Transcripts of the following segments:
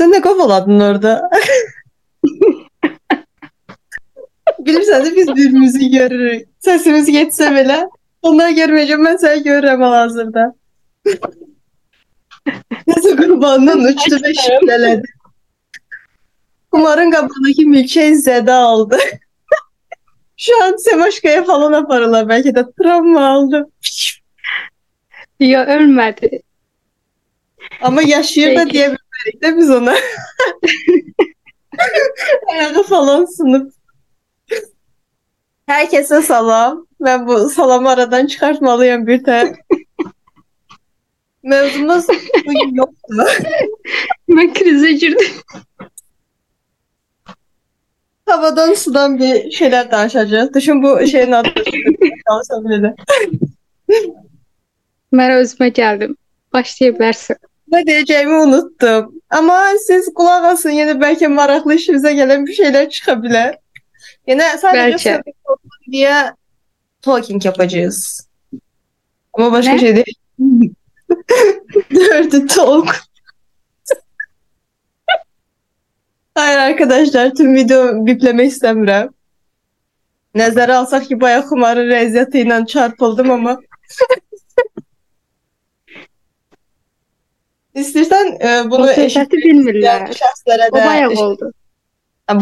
Sen ne kovaladın orada? Bilirsən də biz birbirimizi görürük. Səsimiz getsə belə. Onlar görməyəcəm, mən səni görürəm hal-hazırda. Nəsə qurbandan uçdu və şiddələdi. Kumarın qabağındakı milçək zədə aldı. Şu an Semaşka'ya falan aparırlar belki de travma aldı. Ya ölmədi. Ama yaşıyor da Peki. Diyebilmedik de biz ona. Ayağı falan sınıp. Herkese salam. Ben bu salamı aradan çıkartmalıyım bir tane. Mevzumuz bugün yoktu. Mən krizə girdim. Havadan sudan bir şeyler danışacağız. Düşün bu şeyin adı. Kalsam bile. Mən özümə gəldim. Ne diyeceğimi unuttum. Ama siz kulak asın yine belki meraklı işimize gelen bir şeyler çıkabilir. Yine sadece Belki. diye talking yapacağız. Ama başka Ne? şey değil. Dirty talk. Hayır arkadaşlar tüm video bipleme istemiyorum. Nəzərə alsaq ki, bayaq xumarın rəziyyəti ilə çarpıldım amma İstəyirsən e, O bunu söhbəti bilmirlər. şəxslərə O də bayaq oldu.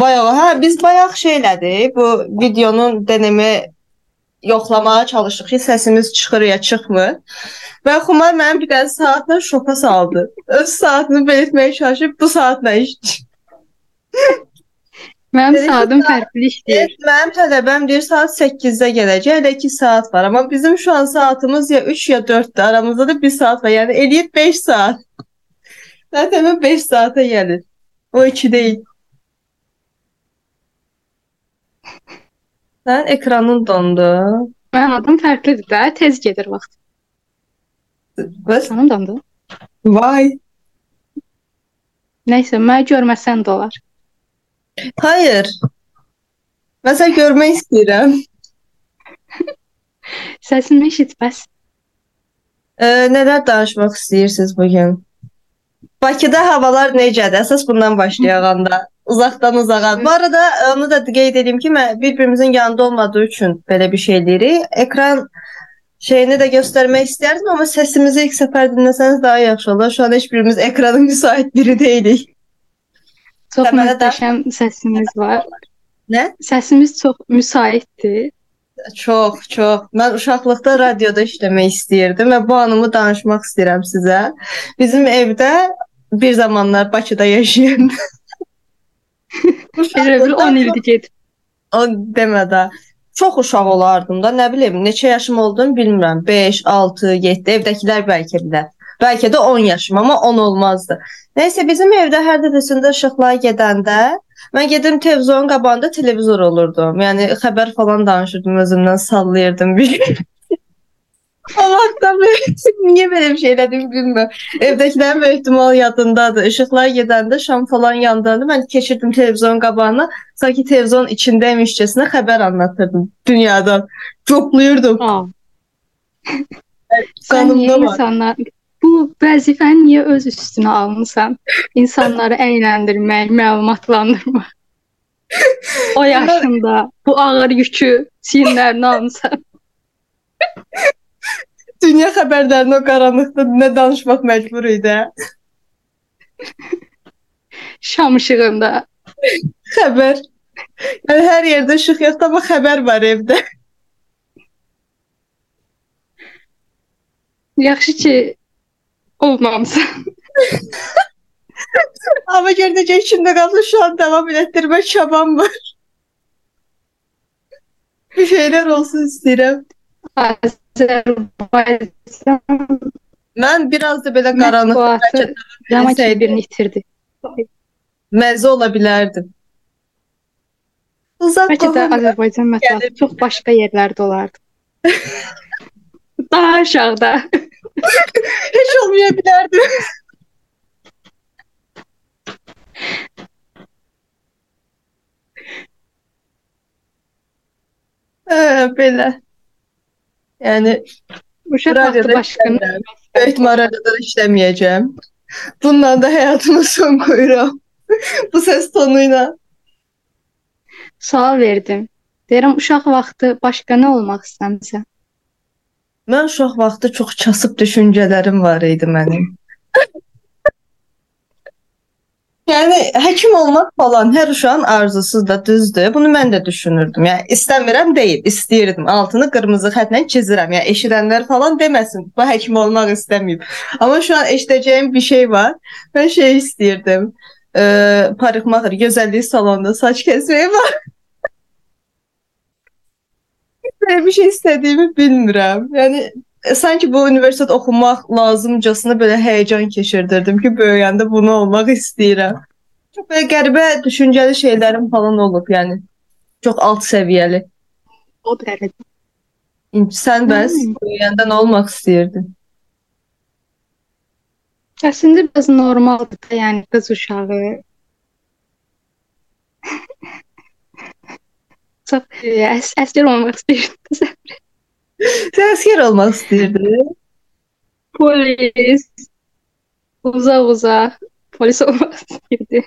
Bayaq, hə, biz bayaq şeylədik. Bu videonun denemi yoxlamağa çalışdıq ki, səsimiz çıxır ya çıxmır. Və Xumar mənim bir dənə saatla şoka saldı. Öz saatını belirtməyə çalışıb bu saatla iş. Mənim saatim fərqli işləyir. Evet, mənim tələbəm deyir saat 8-də gələcək. Hələ 2 saat var. Amma bizim şu an saatımız ya 3 ya 4-dür. Aramızda da 1 saat var. Yəni eləyir 5 saat. Zaten 5 saata gəlir. O 2 deyil. Sən ekranın dondu. Mənim adım fərqlidir də, tez gedir vaxt. Bəs Sənin dondu. vay. Nəysə, məni görməsən də olar. Hayır. Məsələn görmək istəyirəm. Səsimi eşit bəs. Ee, nələr danışmaq istəyirsiniz bu gün? Bakıda havalar necədir? Əsas bundan başlayaq anda. Uzaqdan uzağa. Bu arada onu da qeyd edeyim ki, bir-birimizin yanında olmadığı üçün belə bir şey deyirik. Ekran şeyini də göstərmək istərdim, amma səsimizi ilk səfər dinləsəniz daha yaxşı olar. Şu an heç birimiz ekrana müsait biri deyilik. Çox möhtəşəm səsimiz var. Nə? Səsimiz çox müsaitdir. Çox, çox. Mən uşaqlıqda radioda işləmək istəyirdim və bu anımı danışmaq istəyirəm sizə. Bizim evdə bir zamanlar Bakıda yaşayan Elə bil 10 ildir gedib. O demə də. Çox uşaq olardım da, nə bilim, neçə yaşım olduğunu bilmirəm. 5, 6, 7, evdəkilər bəlkə bilər. Bəlkə də 10 yaşım, amma 10 olmazdı. Nəysə bizim evdə hər dəfəsində işıqlar gedəndə mən gedim televizorun qabağında televizor olurdum. Yəni xəbər falan danışırdım, özümdən sallayırdım bir. Allah'tan niye böyle bir şey dedim bilmiyorum. Evdekilerin büyük ihtimal yadındadır. Işıklar gedəndə şam falan yandığında mən keçirdim televizorun qabağına. Sanki televizyonun içindeymişçesine haber anlatırdım dünyadan. Coplayırdım. Niyə Qanımda var. insanlar bu vəzifəni niyə öz üstünə almısan? İnsanları əyləndirmək, məlumatlandırmaq. O yaşında bu ağır yükü çiyinlərinə almısan. Dünya xəbərlərini o qaranlıqda nə danışmaq məcbur idi. Şam işığında. Xəbər. Yəni hər yerdə işıq yoxdur, amma xəbər var evdə. Yaxşı ki olmamısan. Amma görünəcək içində qaldı şu an devam etdirmək çabam var. Bir şeyler olsun istəyirəm. Azərbaycan Mən biraz da belə qaranlıq mətbuatı drama etsəydi. birini itirdi. məzə ola bilərdim. Uzaq Bəlkə də qohum Azərbaycan mətbuatı çox başqa yerlərdə olardı. Daha aşağıda. Heç olmaya bilərdi. Hə, belə. Yəni Uşaq Radioda vaxtı başqa işləmirəm. böyük ihtimal radioda da işləməyəcəm. Bununla da həyatıma son qoyuram. Bu səs tonuyla. Sual verdim. Deyirəm uşaq vaxtı başqa nə olmaq istəmisən? Mən uşaq vaxtı çox kasıb düşüncələrim var idi mənim. Yəni həkim olmaq falan hər uşağın arzusu da düzdür. Bunu mən də düşünürdüm. Yəni istəmirəm deyil, istəyirdim. Altını qırmızı xətlə çizirəm. Yəni eşidənlər falan deməsin, bu həkim olmaq istəməyib. Amma şu an eşidəcəyim bir şey var. Mən şey istəyirdim. E, parikmaxır, gözəllik salonunda saç kəsməyi var. Şey istədiyimi bilmirəm. Yəni e, sanki bu universitet oxumaq lazımcasına belə həyəcan keçirdirdim ki, böyüyəndə bunu olmaq istəyirəm. Çox belə qəribə düşüncəli şeylərim falan olub, yəni çox alt səviyyəli. O dərəcə. Sən bəs Hmm. böyüyəndə nə olmaq istəyirdin? Əslində biraz normaldır da, yəni qız uşağı. Çox əs əsgər olmaq istəyirdim. Sən əsgər olmaq istəyirdin? Polis. Uzaq uzaq polis olmaq istəyirdi.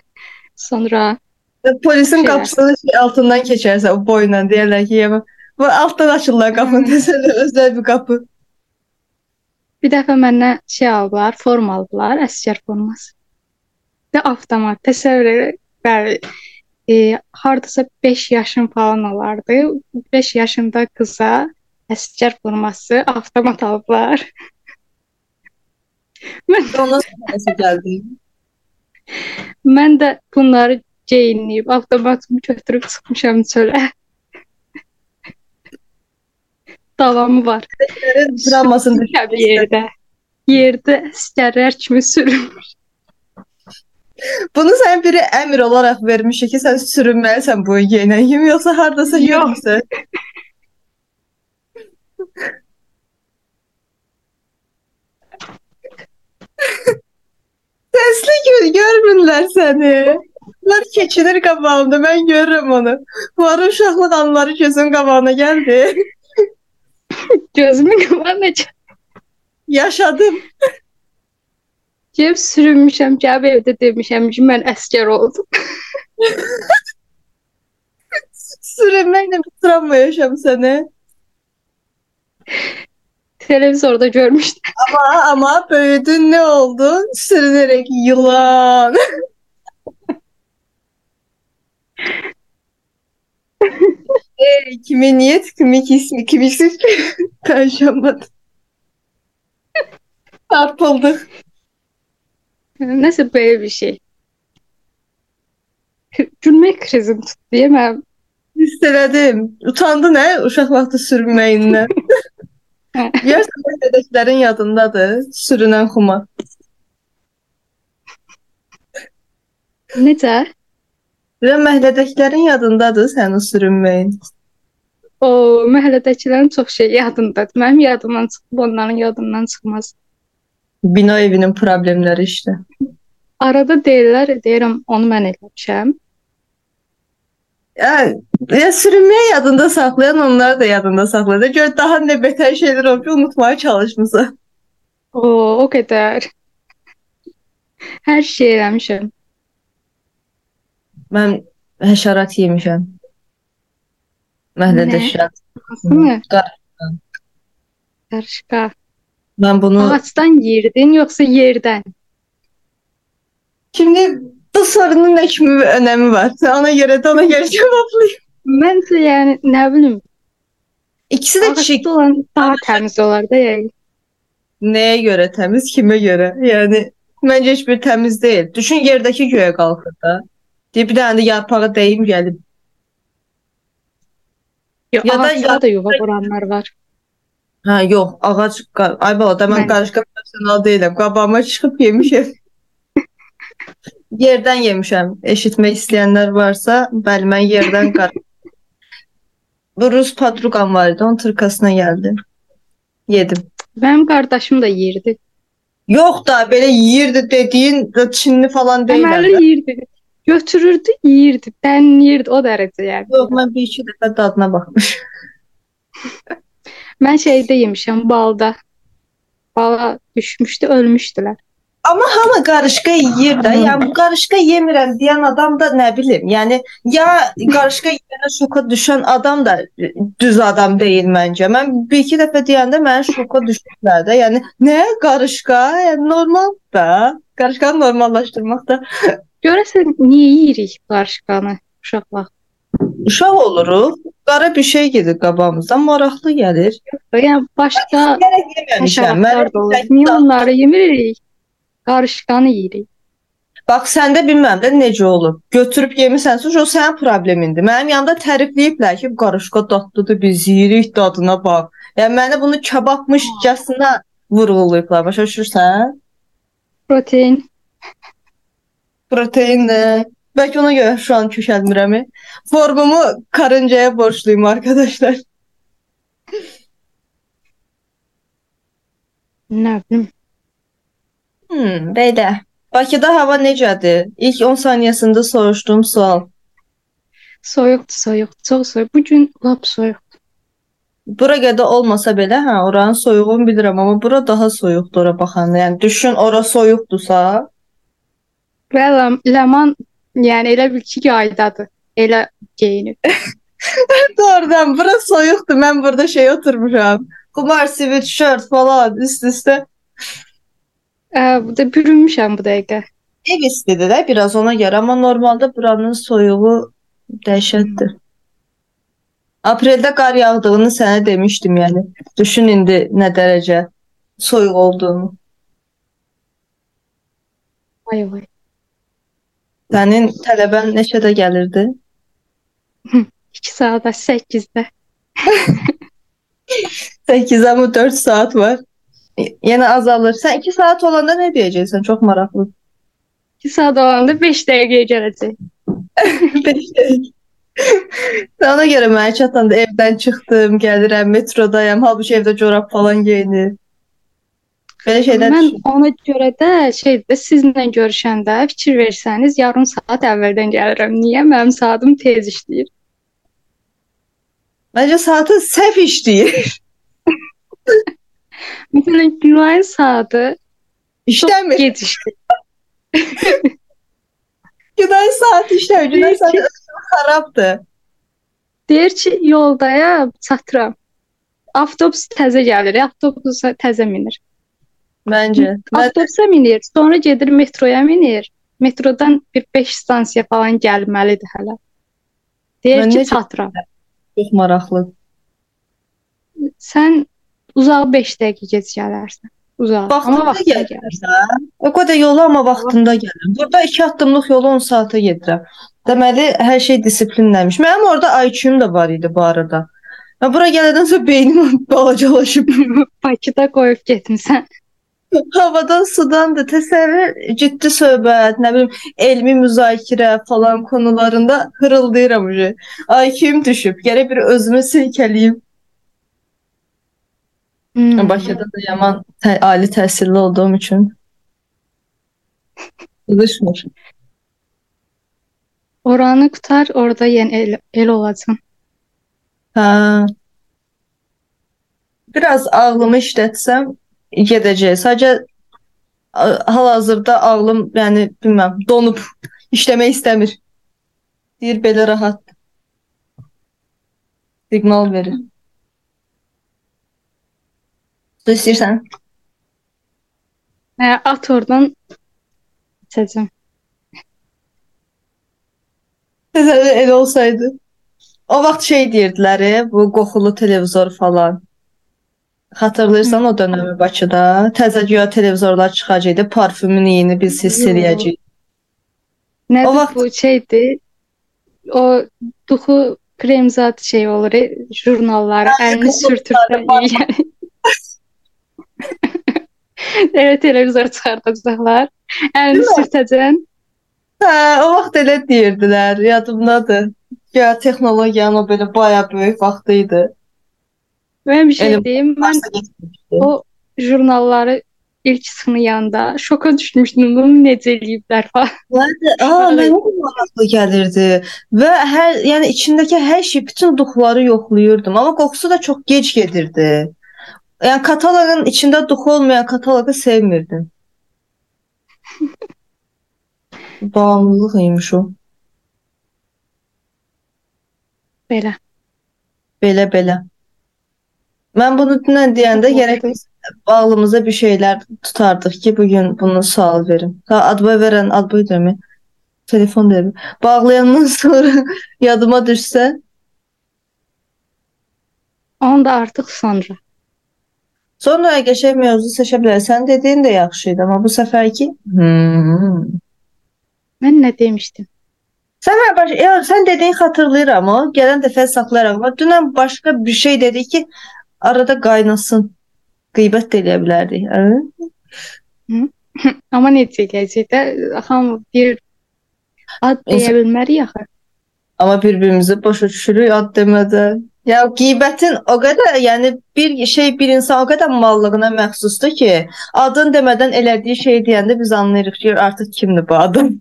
Sonra Polisin qapısının şey altından keçərsən o boyla deyirlər ki, ya bu altdan açırlar qapını desələr özəl bir qapı. bir dəfə məndən şey aldılar, form aldılar, əsgər forması. Və avtomat təsəvvür elə, bəli, e, hardasa 5 yaşım falan olardı. 5 yaşında qıza əsgər forması avtomat aldılar. Ondan sonra nəsə gəldi. Mən də bunları geyinləyib avtomatımı götürüb çıxmışam çölə. Davamı var. Dramasını yerdə. Yerdə əsgərlər kimi sürünmüş. Bunu sən biri əmr olaraq vermişik ki, sən sürünməlisən bu yenəyim, yoxsa hardasa Yox. görmüsən? Səsli gör, görmürlər səni. Bunlar keçinir qabağımda, mən görürəm onu. Bu ara uşaqlıq anları gözün qabağına gəldi. Gözümün qabağına Yaşadım. Gəlib sürünmüşəm, gəlib evdə demişəm ki, mən əsgər oldum. Sürünməklə bir travma yaşamısan. Televizorda görmüşdüm. Ama ama büyüdün ne oldun? Sürünerek yılan. Ee, kimin niyet, kimin ismi, kimin ismi? Perşembe. Çarpıldık. Nəsə belə bir şey. Gülmək krizim tutdu, deyəməm. Hisseledim. Utandı ne? Uşak vakti sürünmeyinden. Görsən məhdədəklərin yadındadır. Sürünən xuma. Necə? Bilən məhdədəklərin yadındadır sənin sürünməyin. O məhəllədəkilərin çox şey yadındadır. Mənim yadımdan çıxıb, onların yadından çıxmaz. Bina evinin problemləri işte. Arada deyirlər, deyirəm, onu mən eləmişəm. Ya, ya sürünməyi yadında saxlayan onları da yadında saxladı. Gör daha nə betər şeylər olub ki, unutmaya çalışmısan. O, o qədər. Hər şey eləmişəm. Mən həşərat yemişəm. Məhəllədə Nə? şərat. Mı? Qar- Qarışqa. Mən bunu Ağacdan yeyirdin, yoxsa yerdən? Şimdi bu sorunun nə kimi bir önəmi var? Sən ona görə də ona görə cavablayım. Məncə yəni nə bilim, İkisi də kişi ağacda olan daha təmiz olar da yəni. nəyə görə təmiz, kimə görə? Yəni məncə heç bir təmiz deyil. Düşün yerdəki göyə qalxır da. Deyir bir dənə də yarpağa dəyim gəlib. Yox, Ya da ağacda da yuva quranlar var. Hə, yox, ağac qa- ay bala da mən Mən- qarışqa professional deyiləm. Qabağıma çıxıb yemişəm. yerdən yemişəm. Eşitmək istəyənlər varsa, bəli mən yerdən qar. Bu Rus padruqam var idi, onun tırkasına gəldim. Yedim. Mənim qardaşım da yeyirdi. Yox da belə yeyirdi dediyin də Çinli falan deyil. Deməli yeyirdi. Götürürdü, yeyirdi. Dənləyirdi o dərəcə yəni. Yox, mən bir iki dəfə dadına baxmışam. Mən şeydə yemişəm, balda. Bala düşmüşdü, ölmüşdülər. Amma hamı qarışqa yeyir də. Yəni bu qarışqa yemirəm deyən adam da nə bilim, yəni ya qarışqa yeyəndə şoka düşən adam da düz adam deyil məncə. Mən bir iki dəfə deyəndə məni şoka düşdülər də. Yəni nə qarışqa? Yəni normal da. Qarışqanı normallaşdırmaq da Görəsən niyə yeyirik qarışqanı uşaqlar? Uşaq oluruq. Qara bir şey gedir qabağımızdan, maraqlı gəlir. Yəni başqa həşəratlar da olur. Niyə onları yemirik? Qarışqanı yeyirik. Bax səndə bilmirəm də necə olub. Götürüb yemisənsə, o sənin problemindir. Mənim yanımda tərifləyiblər ki, qarışqa dadlıdır, biz yeyirik dadına bax. Yəni məni bunu kababmışcasına vurğulayıblar. Başa düşürsən? Protein. Protein nə? Bəlkə ona görə şu an kökəlmirəm. Formumu karıncaya borcluyum arkadaşlar. Nə bilim. Hmm, belə. Bakıda hava necədir? İlk 10 saniyəsində soruşduğum sual. Soyuqdur, soyuqdur. Çox soyuq. Bu gün lap soyuq. Bura qədər olmasa belə, hə, oranın soyuğunu bilirəm, amma bura daha soyuqdur ora baxanda. Yəni düşün, ora soyuqdursa, Və Ləman yəni elə bil ki, yaydadır. Elə geyinib. doğrudan bura soyuqdur. Mən burada şey oturmuşam. Qumar sweatshirt falan üst-üstə. Ə, bu da bürünmüşəm bu dəqiqə. Ev istidir də biraz ona görə, amma normalda buranın soyuğu dəhşətdir. Apreldə qar yağdığını sənə demişdim, yəni. Düşün indi nə dərəcə soyuq olduğunu. Vay vay. Sənin tələbən neçədə gəlirdi? 2 saat 8-də. 8 amma 4 saat var. Y- Yenə azalır. Sən 2 saat olanda nə deyəcəksən? Çox maraqlı. 2 saat olanda 5 dəqiqəyə gələcək. Ona görə mənə çatanda evdən çıxdım, gəlirəm, metrodayam, halbuki evdə corab falan geyinir. Belə şeylər Mən düşün. ona görə də şeydə sizlə görüşəndə fikir versəniz yarım saat əvvəldən gəlirəm. Niyə? Mənim saatım tez işləyir. Məncə saatı səhv işləyir. Məsələn, Günayın saatı İşləmir. gec işləyir. Günay saat işləmir. Günay saat xarabdır. Deyir ki, yoldayam, çatıram. Avtobus təzə gəlir, avtobusa təzə minir. Məncə. Mən Avtobusa minir, sonra gedir metroya minir. Metrodan bir 5 stansiya falan gəlməlidir hələ. Deyir Mən ki, çatıram. çox maraqlı. Sən uzağa 5 dəqiqə gec gələrsən. Uzağa. Vaxtında Amma vaxtında gəl. gəlirsən. O qədər yolu amma vaxtında gəlirəm. Burada 2 addımlıq yolu 10 saata gedirəm. Deməli, hər şey disiplinləmiş. Mənim orada IQ-um da var idi bu arada. Və bura gələndən sonra beynim balacalaşıb. Bakıda qoyub getmisən. Havadan, sudan da təsəvvür, ciddi söhbət, nə bilim, elmi müzakirə falan konularında hırıldayıram uje. IQ-um düşüb. Gərək bir özümü silkələyim. Hmm. Bakıda da yaman tə ali təhsilli olduğum üçün. Yığışmır. Oranı qutar, orada yenə el, el olacaq. Hə. Biraz ağlımı işlətsəm gedəcək. Sadəcə hal-hazırda ağlım, yəni bilməm, donub işləmək istəmir. Deyir belə rahat. Siqnal verir. Su istəyirsən? Hə, at oradan içəcəm. Elə olsaydı. O vaxt şey deyirdilər, e, bu qoxulu televizor falan. Xatırlayırsan o dönəmi Bakıda? Təzə güya televizorlar çıxacaqdı, parfümün iyini biz hiss eləyəcəyik. Nədir O vaxt- bu şeydir? O duxu krem zat şey olur, e, jurnalları əlini qoxu sürtürsən yəni. Evet, televizor çıxardacaqlar. Əlini sürtəcəksən. Hə, o vaxt elə deyirdilər, yadımdadır. Ya texnologiyanın o belə baya böyük vaxtı idi. Mən bir şey mən Marsa getmişdi. o jurnalları ilk sınayanda şoka düşmüşdüm. Bunu necə eləyiblər falan. Aa, mənə də maraqlı gəlirdi və hər, yəni içindəki hər şey, bütün duxları yoxlayırdım, amma qoxusu da çox gec gedirdi. Yəni kataloqun içində duxu olmayan kataloqu sevmirdim. Bağımlılıq imiş o. Belə. Belə belə. Mən bunu dünən deyəndə gərək biz bağlımıza bir şeylər tutardıq ki, bu gün bunu sual verin. Ha, adboy verən adboy demək. Telefon demək. Bağlayandan sonra yadıma düşsə, Onu da artıq sonra. sonra qəşəng mövzu seçə bilərik. Sən dediyin də yaxşı idi, amma bu səfərki hmm. Mən nə demişdim? Sən mən baş, ya sən dediyin xatırlayıram o. Gələn dəfə saxlayaraq. Dünən başqa bir şey dedi ki, arada qaynasın. Qeybət də eləyə bilərdik. Hə? Amma necə eləyəcək də hamı bir ad deyə bilmərik axı. Amma bir-birimizi başa düşürük ad demədən. Ya qeybətin o qədər, yəni bir şey bir insan o qədər mallığına məxsusdur ki, adın demədən elədiyi şey deyəndə biz anlayırıq ki, artıq kimdir bu adam.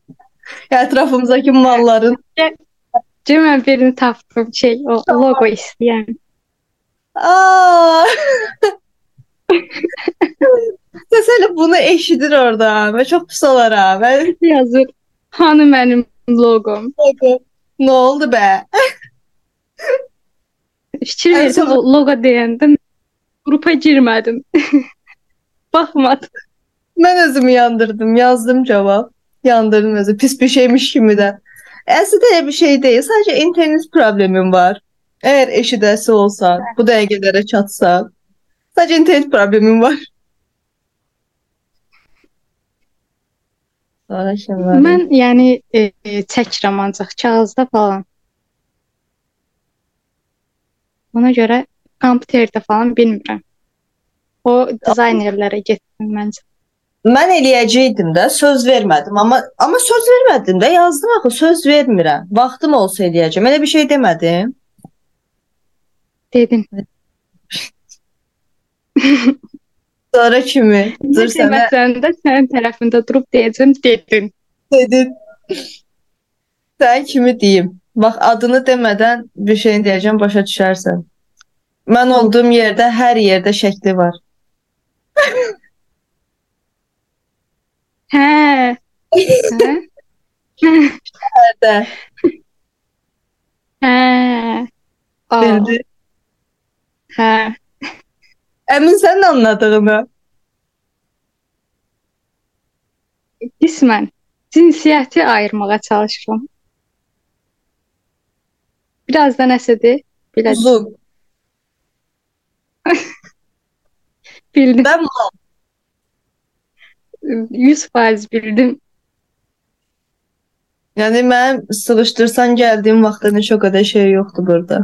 Ya ətrafımızdakı malların Cə mən birini tapdım şey, o loqo istəyən. Aa! Səs elə bunu eşidir orada və çox pis olaram. Mən Yazır. Hanı mənim loqom? nə oldu bə? Fikir Ən verdim son- o loqo deyəndə qrupa girmədim. Baxmadım. Mən özümü yandırdım, yazdım cavab. Yandırdım özü. Pis bir şeymiş kimi də. Əslində elə bir şey deyil. Sadəcə internet problemim var. Əgər eşidəsi olsa, bu dəqiqələrə çatsa, sadəcə internet problemim var. Mən yəni e, çəkirəm ancaq kağızda falan. Ona görə kompüterdə falan bilmirəm. O dizaynerlərə getdim məncə. Mən eləyəcəydim də, söz vermədim. Amma amma söz vermədim də, yazdım axı, söz vermirəm. Vaxtım olsa eləyəcəm. Elə bir şey demədim. Dedim. Sonra kimi? Dur sənə Deməsən də sənin tərəfində durub deyəcəm, dedin. dedin. Sən kimi deyim? Bax adını demədən bir şey deyəcəm, başa düşərsən. Mən olduğum yerdə hər yerdə şəkli var. Hə. Hə? Nerdə? Hə. Aa, Bildi. Hə. Əmin sən anladığını. Qismən cinsiyyəti ayırmağa çalışıram. Biraz da nəsədir? Biləcəm. Uzun. Bildim. Mən mal. 100% bildim. Yəni mənim sıxışdırsan gəldiyim vaxtdan heç o qədər şey yoxdur burada.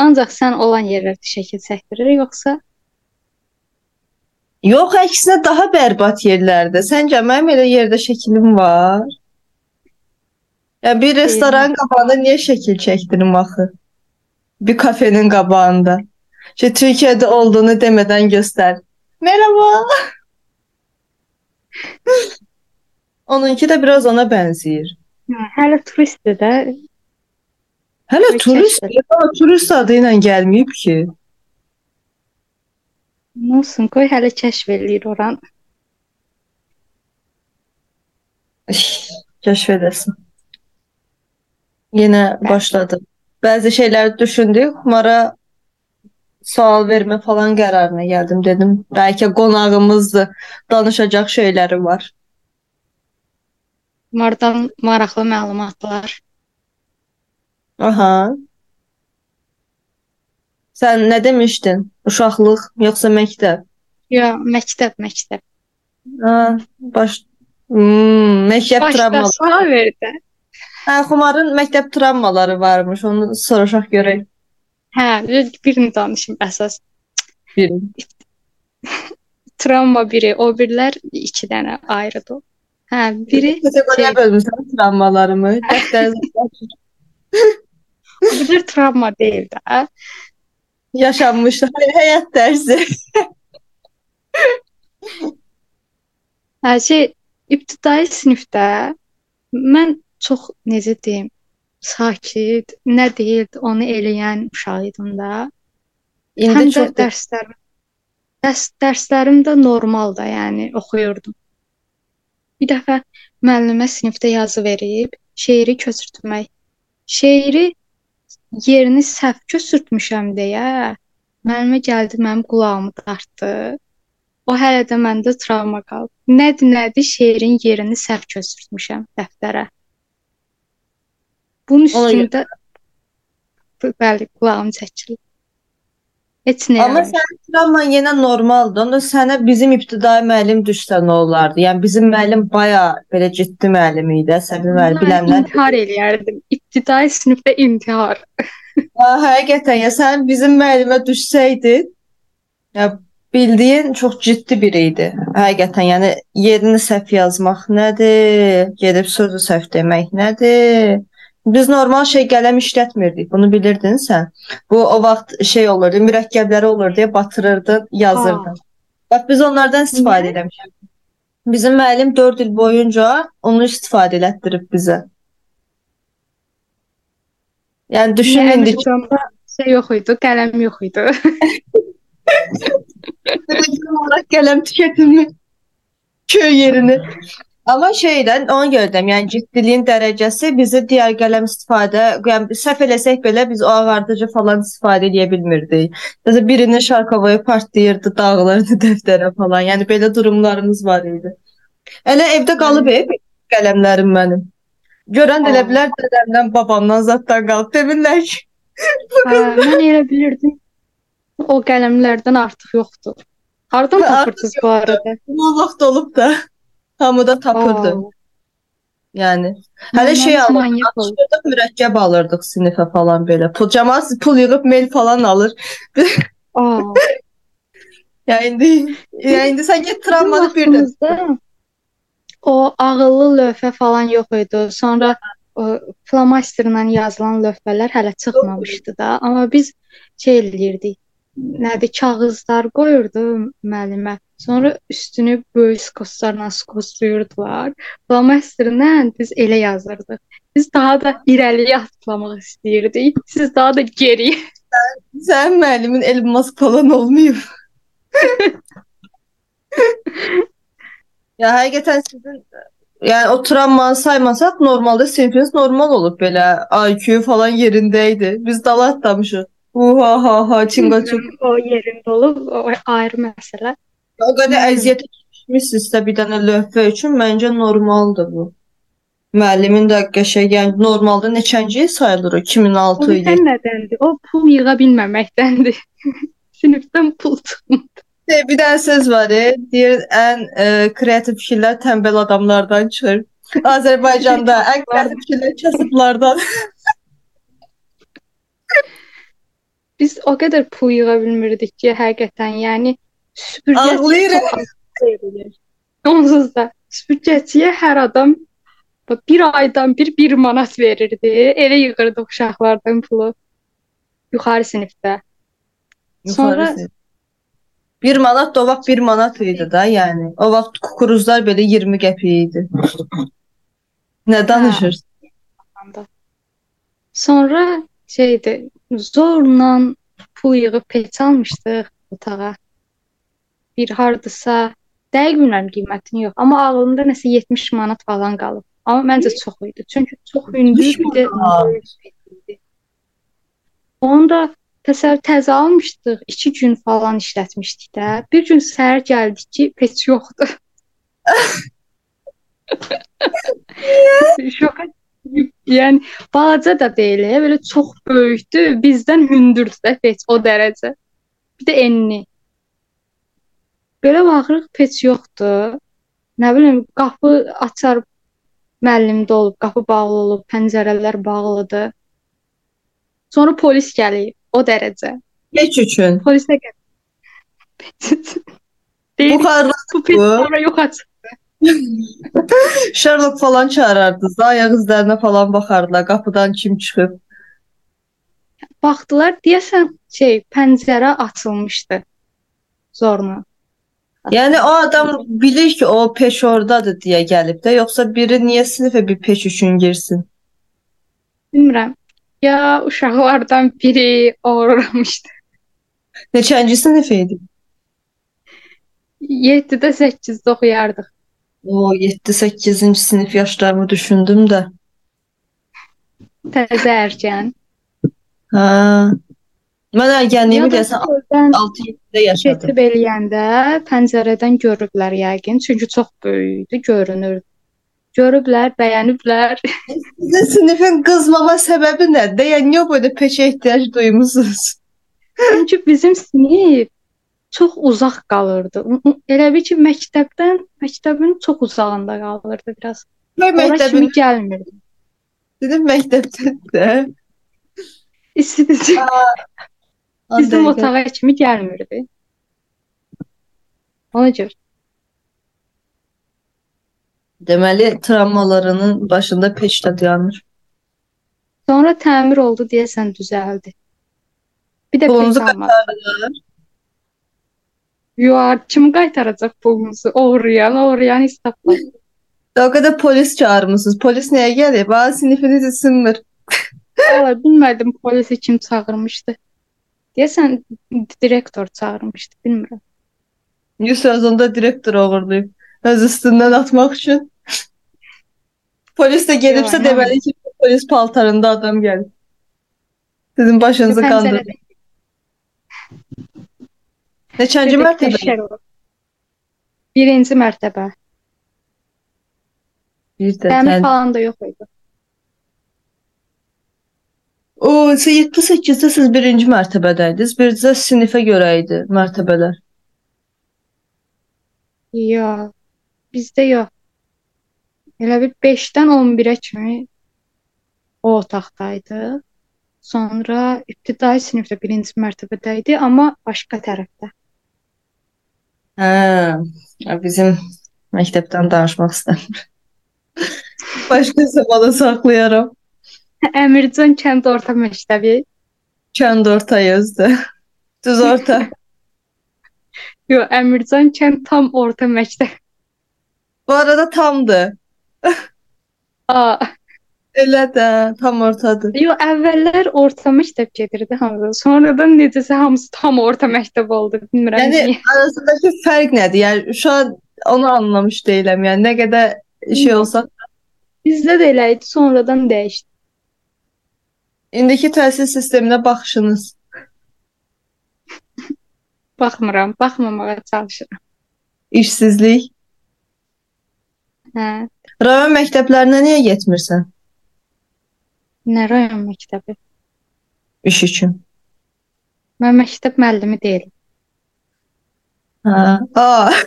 Ancaq sən olan yerlərdə şəkil çəkdirir, yoxsa Yox, əksinə daha bərbad yerlərdə. Səncə mənim elə yerdə şəkilim var? Ya bir restoran qabağında niyə şəkil çəkdirim axı? Bir kafenin qabağında. İşte Türkiye'de olduğunu demeden göster. Merhaba. Onunki de biraz ona benziyor. Hə, hələ turistdir də. Hele Ve turist, turist adıyla gelmeyip ki. Nə olsun, qoy hələ kəşf eləyir oran. Keşfedesin. Yine Ben- başladı. Bazı şeyler düşündük. Mara sual verme falan kararına geldim dedim. Belki qonağımızdır. Danışacak şeyleri var. Mardan maraqlı məlumatlar. Aha. Sen ne demiştin? Uşaqlıq yoksa mektep? Ya, məktəb, məktəb. Ha, baş Hmm, məktəb Başda travmaları. sual verdi. Hə, Xumarın məktəb travmaları varmış. Onu soruşaq görək. Hə, birini danışım əsas. Biri. Travma biri, o birlər iki dənə ayrıdır. Hə, biri kateqoriya şey- bölmüsən travmalarımı. Dəftərinizə o birlər travma deyil də. yaşanmış həyat dərsi. Hə, şey ibtidai sinifdə mən çox necə deyim, sakit, nə deyildi, onu eləyən uşaq idim də. İndi Həm də çox dərslər dərs dərslərim də normal da, yəni oxuyurdum. Bir dəfə müəllimə sinifdə yazı verib, şeiri köçürtmək. Şeiri yerini səhv köçürtmüşəm deyə müəllimə gəldi, mənim qulağımı dartdı. O hələ də məndə travma qalıb. Nədir, nədir? Şeirin yerini səhv köçürtmüşəm dəftərə. Bunun üstündə bəli, qulağım çəkilir. Heç nə. Amma sənin travman yenə normaldır. Onda sənə bizim ibtidai müəllim düşsə nə olardı? Yəni bizim müəllim baya belə ciddi müəllim idi, əsəbi müəllim bilənlər. intihar eləyərdim. İbtidai sinifdə intihar. Ha, həqiqətən ya sən bizim müəllimə düşsəydin, ya bildiyin çox ciddi biri idi. Həqiqətən, yəni yerini səhv yazmaq nədir? Gedib sözü səhv demək nədir? Biz normal şey qələm işlətmirdik. Bunu bilirdin sən. Bu o vaxt şey olurdu, mürəkkəbləri olurdu deyə batırırdın, yazırdın. Bax biz onlardan istifadə etmişik. Bizim müəllim 4 il boyunca onu istifadə elətdirib bizə. Yəni düşün indi Əmircanda şey yox idi, qələm yox idi. qələm tükətilmir köy yerini. Amma şeydən ona görə deyirəm, yəni ciddiliyin dərəcəsi bizi digər qələm istifadə, yəni səhv eləsək belə biz o ağardıcı falan istifadə edə bilmirdik. Məsələn birini şarkovaya partlayırdı, dağılırdı dəftərə falan. Yəni belə durumlarımız var idi. Elə evdə qalıb ev qələmlərim mənim. Görən də elə bilər dədəmdən, babamdan zaddan qalıb. Demirlər ki, Hə, mən elə bilirdim. O qələmlərdən artıq yoxdur. Hardan artıq tapırdınız bu arada? bu vaxt olub da hamıda tapırdı. Aa, Yəni hələ şey alırdıq, mürəkkəb alırdıq sinifə falan belə. Pul cəmaət pul yığıb mail falan alır. Aa. Yəni indi yəni indi sən get travmanı bir də o ağıllı lövhə falan yox idi. Sonra o flomasterlə yazılan lövhələr hələ çıxmamışdı da. Amma biz şey eləyirdik. Nədir, kağızlar qoyurdu müəllimə. Sonra üstünü böyük skoslarla skoslayırdılar. Flomasterlə biz elə yazırdıq. Biz daha da irəliyə atlamaq istəyirdik. Siz daha da geriyə. sənin müəllimin Elon Musk falan olmayıb. ya həqiqətən sizin yəni o travmanı saymasaq normalda sinifiniz normal olub belə IQ falan yerində idi. Biz dala atlamışıq. Uha ha ha çinqaçuk. O yerində olub, o ayrı məsələ. O qədər əziyyətə keçmişsinizsə bir dənə lövhə üçün məncə normaldır bu. Müəllimin də qəşəng, yəni normalda neçənci sayılır o 2006 O idi. sən nədəndir? O pul yığa bilməməkdəndir. Sinifdən pul çıxmır. Bir dənə söz var, e, deyir ən e, kreativ fikirlər tənbəl adamlardan çıxır. Azərbaycanda ən kreativ fikirlər kasıblardan. Biz o qədər pul yığa bilmirdik ki, həqiqətən, yəni süpürgəçi Ağlayıram. çox az verilir. Onsuz da süpürgəçiyə hər adam bu bir aydan bir 1 manat verirdi. Elə yığırdıq uşaqlardan pulu. Yuxarı sinifdə. Sonra- Yuxarısı. 1 manat da o vaxt 1 manat idi da, yəni. O vaxt kukuruzlar belə 20 qəpik idi. Nə danışırsın? anda. Sonra şeydi, zorla pul yığıb peç almışdıq otağa. Bir hardasa dəqiq bilmirəm qiymətini yox, amma ağlımda nəsə 70 manat falan qalıb. Amma məncə çox idi. Çünki çox hündür 70 bir də idi. Onu da təsəvvür təzə almışdıq, 2 gün falan işlətmişdik də. Bir gün səhər gəldik ki, peç yoxdur. Şoka Yəni balaca da deyil, belə çox böyükdür, bizdən hündürdür də peç o dərəcə. Bir də enli. Belə baxırıq peç yoxdur. Nə bilim, qapı açar müəllimdə olub, qapı bağlı olub, pəncərələr bağlıdır. Sonra polis gəlir o dərəcə. Heç üçün. Polis də gəlir. Bu peç bu. sonra yox açır. Sherlock falan çağırardınız ayaq izlərinə falan baxardılar, qapıdan kim çıxıb. Baxdılar, deyəsən şey, pəncərə açılmışdı. Zorla. Yəni o adam bilir ki, o peş ordadır deyə gəlib də, yoxsa biri niyə sinifə bir peş üçün girsin? Bilmirəm. Ya uşaqlardan biri uğramışdı. Neçənci sinif idi? 7-də 8-də oxuyardıq. O 7-8-ci sinif yaşlarımı düşündüm də. Təzə erkən. Hə. Mən ergənliyimi Ya da deyəsən çöldən 6-7-də yaşadım. keçib eləyəndə pəncərədən görüblər yəqin, çünki çox böyük idi, görünürdü. Görüblər, bəyəniblər. Sizin sinifin qızmama səbəbi nədir? Yəni niyə belə peşə ehtiyac duymusunuz? Çünki bizim sinif çox uzaq qalırdı. Elə bil ki, məktəbdən, məktəbin çox uzağında qalırdı biraz. Mən Ora məktəbin kimi gəlmirdi. dedim məktəbdə də. İstisi bizim otağa kimi gəlmirdi. Ona görə. Deməli travmalarının başında peşdə dayanır. Sonra təmir oldu deyəsən düzəldi. Bir də Pulunuzu pes almadı. Yox, kim qaytaracaq pulumuzu? Oğurlayan, oğurlayan istəplər. O qədər polis çağırmısınız. Polis nəyə gəlib? Ha, sinifiniz isinmir. Valla bilmədim polisi kim çağırmışdı. Deyəsən direktor çağırmışdı, bilmirəm. Yüz sözündə direktor oğurlayıb. Öz üstündən atmaq üçün. Polis də gedibsə Yox, deməli ki, polis paltarında adam gəlib. Sizin başınızı kandırdı. Pəncərədə Neçənci dedektiv mərtəbə? Sherlock. Birinci mərtəbə. Bir də Təmir sən. falan da yox idi. O, 7-8-də siz birinci mərtəbədəydiniz. Bircə sinifə görə idi mərtəbələr. Yox. Bizdə yox. Elə bir 5-dən 11-ə kimi o otaqdaydı. Sonra ibtidai sinifdə birinci mərtəbədə idi, amma başqa tərəfdə. Hə, bizim məktəbdən danışmaq istəmirəm. Başqa zamana saxlayaram. Əmircan kənd orta məktəbi. Kənd orta yazdı. Düz orta. Yox, Əmircan kənd tam orta məktəb. Bu arada tamdı. A, Elə də tam ortadır. yox, əvvəllər orta məktəb gedirdi hamısı. Sonradan necəsə hamısı tam orta məktəb oldu. Bilmirəm Yəni niyə. arasındakı fərq nədir? Yəni şu an onu anlamış deyiləm. Yəni nə qədər şey olsa, Bizdə də elə idi, sonradan dəyişdi. indiki təhsil sisteminə baxışınız. Baxmıram, baxmamağa çalışıram. İşsizlik. Hə, Rayon məktəblərinə niyə getmirsən? Nə rayon məktəbi? İş üçün. Mən məktəb müəllimi deyiləm. Hə. Aa.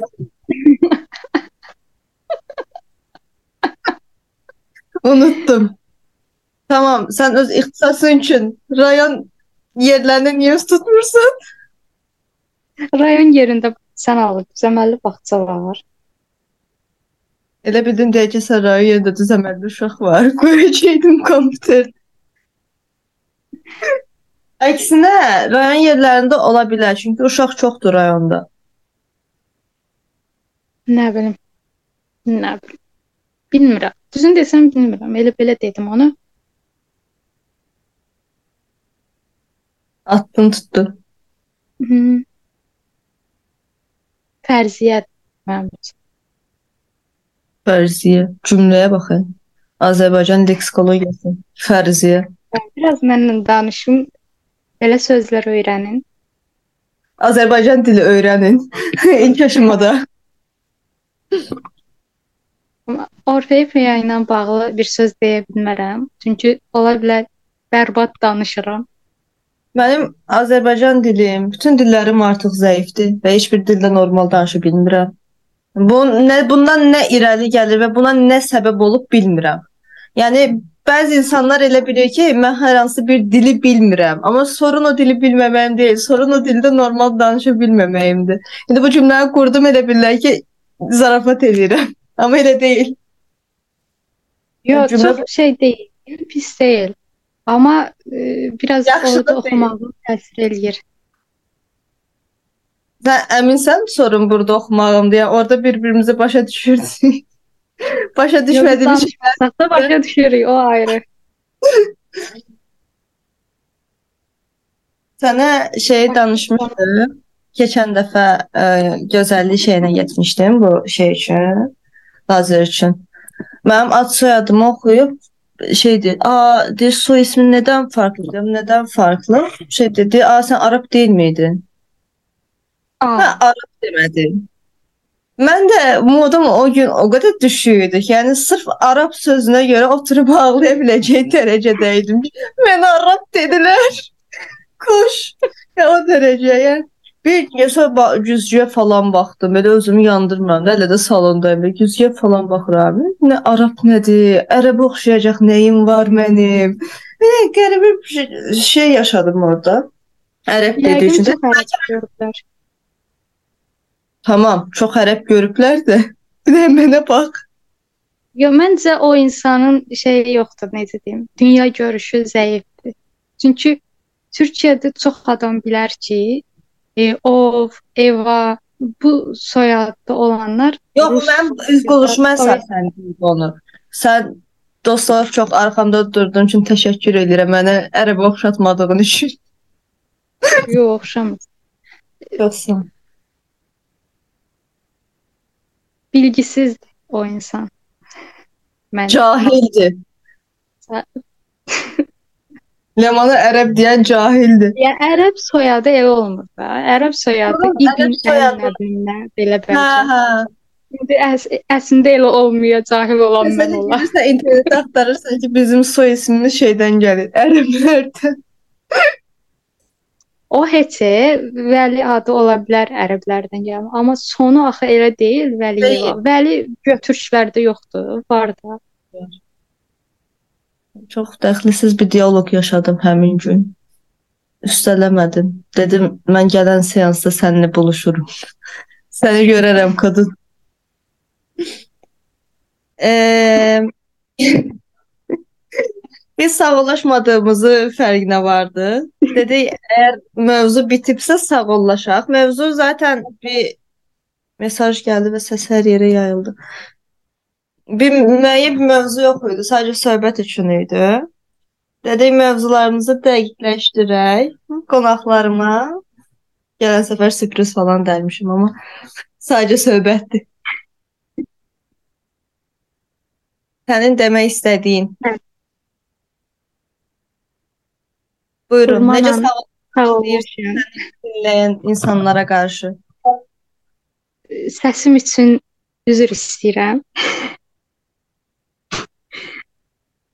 Unuttum. Tamam, sən öz ixtisasın üçün rayon yerlərini niyə tutmursan? Rayon yerində sən alıb düzəməlli bağça var. Elə bildin deyə ki, sən rayon yerində düzəməlli uşaq var. Qoyacaqdım kompüter. Əksinə, rayon yerlərində ola bilər, çünki uşaq çoxdur rayonda. Nə bilim. Nə bilim. Bilmirəm. Düzün desəm bilmirəm. Elə belə dedim onu. Attın tutdu. Hı. Fərziyə mənim üçün. Fərziyə. Cümləyə baxın. Azərbaycan leksikoloqiyası. Fərziyə. Biraz mənlə danışın. Belə sözlər öyrənin. Azərbaycan dili öyrənin. İlk aşamada. Orfeya ilə bağlı bir söz deyə bilmərəm. Çünki ola bilər bərbad danışıram. Mənim Azərbaycan dilim, bütün dillərim artıq zəifdir və heç bir dildə normal danışa bilmirəm. Bu nə bundan nə irəli gəlir və buna nə səbəb olub bilmirəm. Yəni bəzi insanlar elə bilir ki, mən hər hansı bir dili bilmirəm, amma sorun o dili bilməməyim deyil, sorun o dildə normal danışa bilməməyimdir. İndi bu cümləni qurdum elə bilirlər ki, zarafat edirəm, amma elə deyil. Yox, Cümlə- çox şey deyil, pis deyil. Amma e, biraz Yaxşı da orada deyil. oxumağım təsir eləyir. Sən əminsən sorun burada oxumağım deyə orada bir-birimizi başa düşürdük. başa düşmədiyimiz şey Saxta başa düşürük, o ayrı. Sənə şey danışmışdım. keçən dəfə ə, gözəllik şeyinə getmişdim bu şey üçün, lazer üçün. Mənim ad soyadımı oxuyub şey dedi, "A, deyir, soy ismin nədən farklı?" Dedim, "Nədən farklı?" Şey dedi, "A, sən Arab deyilmiydin?" Aa, Hə, Arab demədi. Mən də modum o gün o qədər düşürdü ki, yəni sırf Arab sözünə görə oturub ağlaya biləcək dərəcədə idim. Mən Arab dedilər. Koş. Ya o dərəcəyə. Yəni bir yaşa güzgüyə falan baxdım. Belə özümü yandırmıram. Hələ də salondayım. Güzgüyə falan baxıram. Nə Arab nədir? Ərəbə oxşayacaq nəyim var mənim? Belə qəribə bir şey- yaşadım orada. Ərəb dediyi üçün də. Tamam, çox ərəb görüblər də. Bir də mənə bax. Yo, məncə o insanın şeyi yoxdur, necə deyim, dünya görüşü zəifdir. Çünki Türkiyədə çox adam bilər ki, e, ov, Eva bu soyadda olanlar Yox, Rus mən üz qoluşma əsasən onu. Sən dostlar çox arxamda durduğun üçün təşəkkür edirəm mənə ərəbə oxşatmadığın üçün. yox oxşamır. Yoxsa. Bilgisizdir o insan. Mən Cahildir. Ca- Ləmanə ərəb deyən cahildir. Yəni ərəb soyadı elə olmur da. Ərəb soyadı Oğlum, İbn ərəb soyadı- Əl-Nəbinə belə Hə, bəlkə. hə. İndi əs əslində elə olmuyor, cahil olan mən Sən olar. girirsən internetdə axtarırsan ki, bizim soy ismimiz şeydən gəlir, ərəblərdən. O heç Vəli adı ola bilər ərəblərdən gəlmə, amma sonu axı elə deyil. Deyil. Vəli götürüşlərdə yoxdur, var da. Çox dəxlisiz bir dialoq yaşadım həmin gün. Üstələmədim. Dedim, mən gələn seansda səninlə buluşurum. Səni görərəm qadın. Eee Biz sağollaşmadığımızı fərqinə vardı. Dedik, əgər mövzu bitibsə sağollaşaq. Mövzu zaten bir mesaj gəldi və səs hər yerə yayıldı. Bir müəyyən bir mövzu yox idi, sadəcə söhbət üçün idi. Dedik mövzularımızı dəqiqləşdirək. Qonaqlarıma gələn səfər sürpriz falan dərmişim, amma sadəcə söhbətdir. Sənin demək istədiyin. Hə. Buyurun. Furman Necə sağ Sağ ol. deyirsən dinləyən insanlara qarşı? Səsim üçün üzr istəyirəm.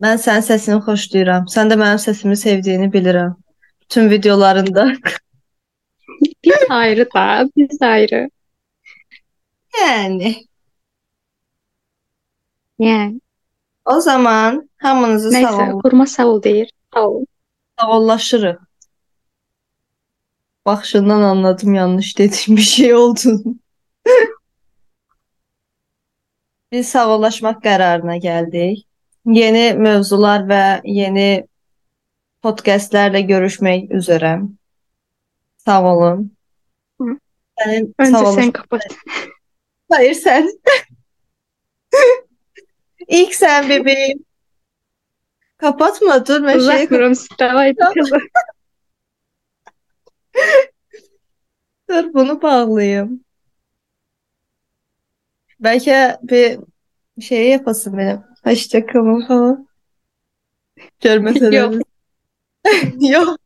Mən sənin səsini xoşlayıram. Sən də mənim səsimi sevdiyini bilirəm. Bütün videolarında. Biz ayrı da, biz ayrı. Yəni, Yəni, o zaman hamınızı nəysə, sağol xurma sağ ol deyir. Sağ ol. Sağollaşırıq. Baxışından anladım yanlış dediyim bir şey olduğunu. Biz sağollaşmaq qərarına gəldik. Yeni mövzular və yeni podkastlərlə görüşmək üzrə. Sağ olun. Hı. Sənin Öncə sağolaş- sən kapat. Hayır sen. İlk sen bebeğim. Kapatma dur ben şeyi Uzatmıram, davay kızım. dur bunu bağlayayım. Belki bir şey yapasın benim. Hoşçakalın falan. Görmeseler. Yok. Yok.